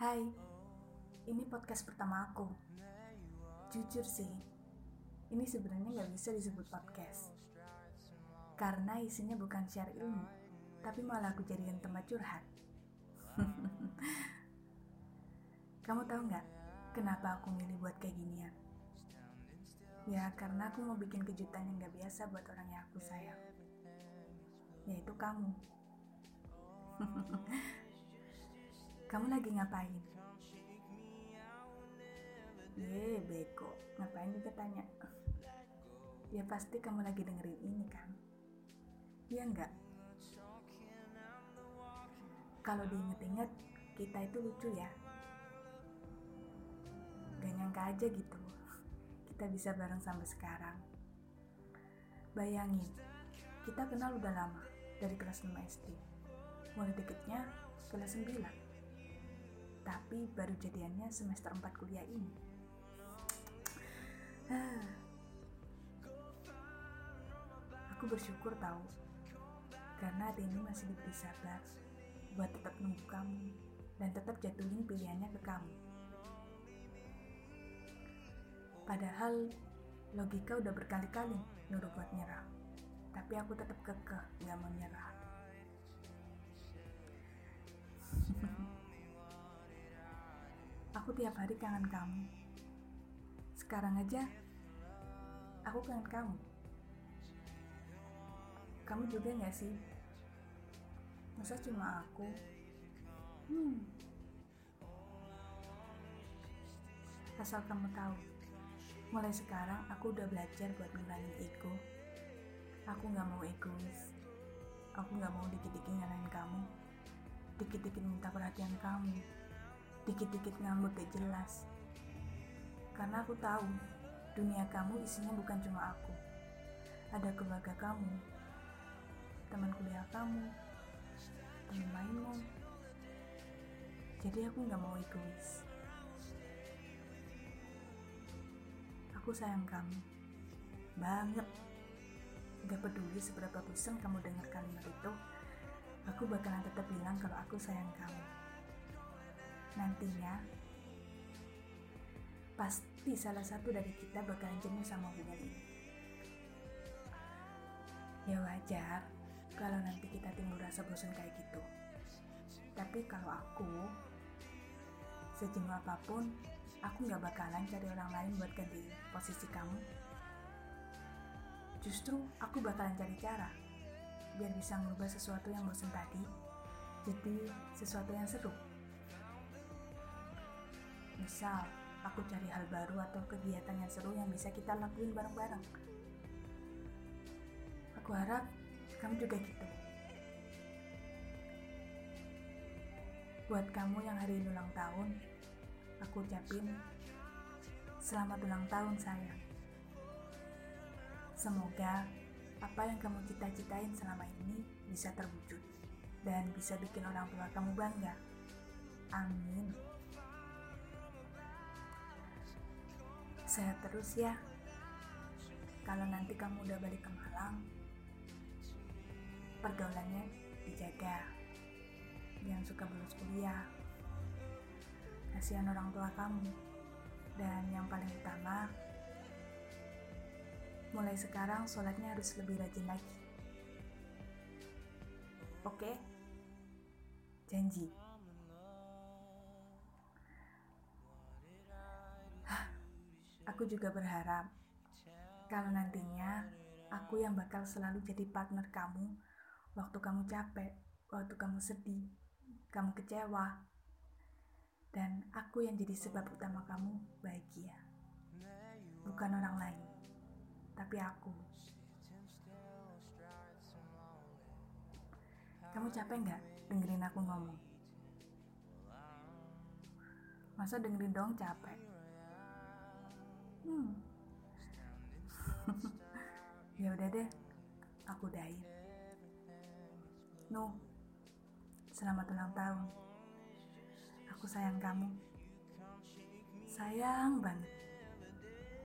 Hai, ini podcast pertama aku. Jujur sih, ini sebenarnya nggak bisa disebut podcast. Karena isinya bukan share ilmu, tapi malah aku jadikan tempat curhat. Kamu tahu nggak kenapa aku milih buat kayak ginian? Ya karena aku mau bikin kejutan yang nggak biasa buat orang yang aku sayang. Yaitu kamu. Kamu lagi ngapain? Ye, beko. Ngapain juga tanya? Ya pasti kamu lagi dengerin ini kan? Iya enggak? Kalau diinget-inget, kita itu lucu ya. Gak nyangka aja gitu. Kita bisa bareng sampai sekarang. Bayangin, kita kenal udah lama, dari kelas 6 SD. Mulai deketnya kelas 9 tapi baru jadiannya semester 4 kuliah ini. Aku bersyukur tahu, karena ini masih diberi sabar buat tetap nunggu kamu dan tetap jatuhin pilihannya ke kamu. Padahal logika udah berkali-kali nyuruh buat nyerah, tapi aku tetap kekeh gak mau nyerah. Aku tiap hari kangen kamu. Sekarang aja, aku kangen kamu. Kamu juga gak sih? Masa cuma aku? Hmm. Asal kamu tahu, mulai sekarang aku udah belajar buat ngilangin ego. Aku gak mau egois. Aku gak mau dikit-dikit nyalain kamu. Dikit-dikit minta perhatian kamu dikit-dikit ngambek gak jelas. Karena aku tahu, dunia kamu isinya bukan cuma aku. Ada keluarga kamu, teman kuliah kamu, teman mainmu. Jadi aku nggak mau egois. Aku sayang kamu, banget. Gak peduli seberapa bosan kamu dengar kalimat itu, aku bakalan tetap bilang kalau aku sayang kamu nantinya pasti salah satu dari kita bakalan jenuh sama hubungan ini. Ya wajar kalau nanti kita timbul rasa bosan kayak gitu. Tapi kalau aku, sejenuh apa pun, aku gak bakalan cari orang lain buat ganti posisi kamu. Justru aku bakalan cari cara biar bisa mengubah sesuatu yang bosan tadi jadi sesuatu yang seru. Misal, aku cari hal baru atau kegiatan yang seru yang bisa kita lakuin bareng-bareng. Aku harap kamu juga gitu. Buat kamu yang hari ini ulang tahun, aku ucapin selamat ulang tahun sayang. Semoga apa yang kamu cita-citain selama ini bisa terwujud dan bisa bikin orang tua kamu bangga. Amin. Sehat terus ya. Kalau nanti kamu udah balik ke Malang, pergaulannya dijaga. Jangan suka bolos kuliah. Kasihan orang tua kamu. Dan yang paling utama, mulai sekarang sholatnya harus lebih rajin lagi. Oke? Janji. Aku juga berharap kalau nantinya aku yang bakal selalu jadi partner kamu waktu kamu capek, waktu kamu sedih, kamu kecewa, dan aku yang jadi sebab utama kamu bahagia. Bukan orang lain, tapi aku. Kamu capek nggak dengerin aku ngomong? Masa dengerin dong capek? Hmm. ya udah deh, aku udahin. No, selamat ulang tahun. Aku sayang kamu. Sayang banget.